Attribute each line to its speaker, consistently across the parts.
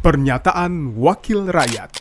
Speaker 1: Pernyataan Wakil Rakyat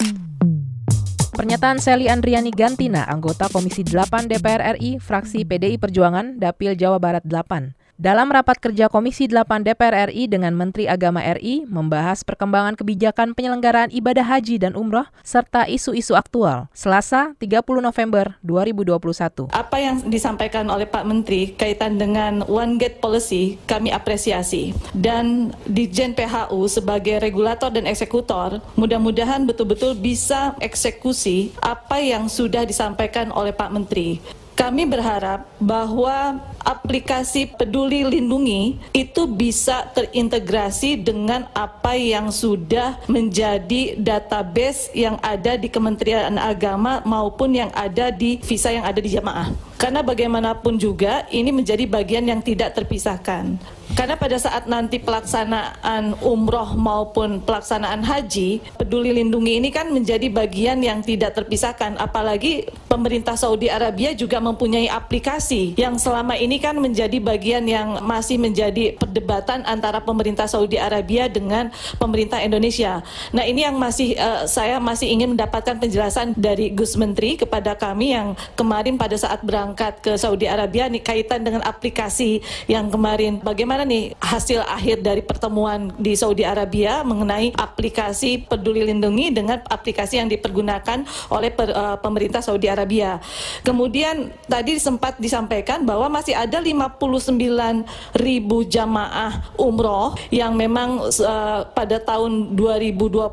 Speaker 2: Pernyataan Sally Andriani Gantina, anggota Komisi 8 DPR RI, fraksi PDI Perjuangan, Dapil Jawa Barat 8. Dalam rapat kerja Komisi 8 DPR RI dengan Menteri Agama RI membahas perkembangan kebijakan penyelenggaraan ibadah haji dan umroh serta isu-isu aktual. Selasa, 30 November 2021.
Speaker 3: Apa yang disampaikan oleh Pak Menteri kaitan dengan One Gate Policy kami apresiasi. Dan di Jen PHU sebagai regulator dan eksekutor, mudah-mudahan betul-betul bisa eksekusi apa yang sudah disampaikan oleh Pak Menteri. Kami berharap bahwa aplikasi Peduli Lindungi itu bisa terintegrasi dengan apa yang sudah menjadi database yang ada di Kementerian Agama maupun yang ada di visa yang ada di jamaah. Karena bagaimanapun juga ini menjadi bagian yang tidak terpisahkan. Karena pada saat nanti pelaksanaan umroh maupun pelaksanaan haji, peduli lindungi ini kan menjadi bagian yang tidak terpisahkan. Apalagi pemerintah Saudi Arabia juga mempunyai aplikasi yang selama ini kan menjadi bagian yang masih menjadi perdebatan antara pemerintah Saudi Arabia dengan pemerintah Indonesia. Nah ini yang masih uh, saya masih ingin mendapatkan penjelasan dari Gus Menteri kepada kami yang kemarin pada saat berangkat ke Saudi Arabia nih kaitan dengan aplikasi yang kemarin bagaimana bagaimana nih hasil akhir dari pertemuan di Saudi Arabia mengenai aplikasi Peduli Lindungi dengan aplikasi yang dipergunakan oleh per, uh, pemerintah Saudi Arabia. Kemudian tadi sempat disampaikan bahwa masih ada 59 ribu jamaah umroh yang memang uh, pada tahun 2021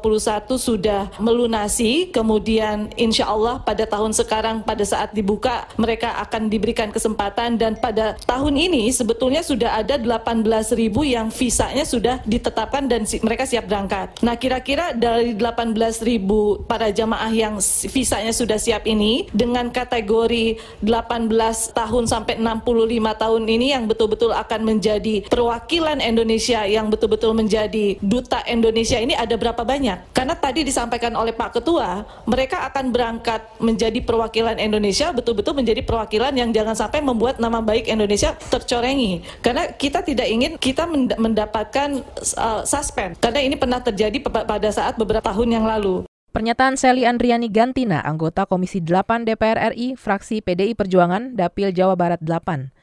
Speaker 3: sudah melunasi. Kemudian insya Allah pada tahun sekarang pada saat dibuka mereka akan diberikan kesempatan dan pada tahun ini sebetulnya sudah ada 8 18 ribu yang visanya sudah ditetapkan dan si, mereka siap berangkat. Nah kira-kira dari 18 ribu para jamaah yang visanya sudah siap ini dengan kategori 18 tahun sampai 65 tahun ini yang betul-betul akan menjadi perwakilan Indonesia yang betul-betul menjadi duta Indonesia ini ada berapa banyak? Karena tadi disampaikan oleh Pak Ketua, mereka akan berangkat menjadi perwakilan Indonesia betul-betul menjadi perwakilan yang jangan sampai membuat nama baik Indonesia tercorengi. Karena kita tidak tidak ingin kita mendapatkan uh, suspend karena ini pernah terjadi pada saat beberapa tahun yang lalu.
Speaker 2: Pernyataan Sally Andriani Gantina, anggota Komisi 8 DPR RI, fraksi PDI Perjuangan, Dapil Jawa Barat 8.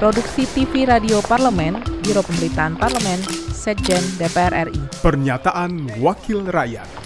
Speaker 2: Produksi TV Radio Parlemen, Biro Pemberitaan Parlemen, Setjen DPR RI.
Speaker 1: Pernyataan Wakil Rakyat.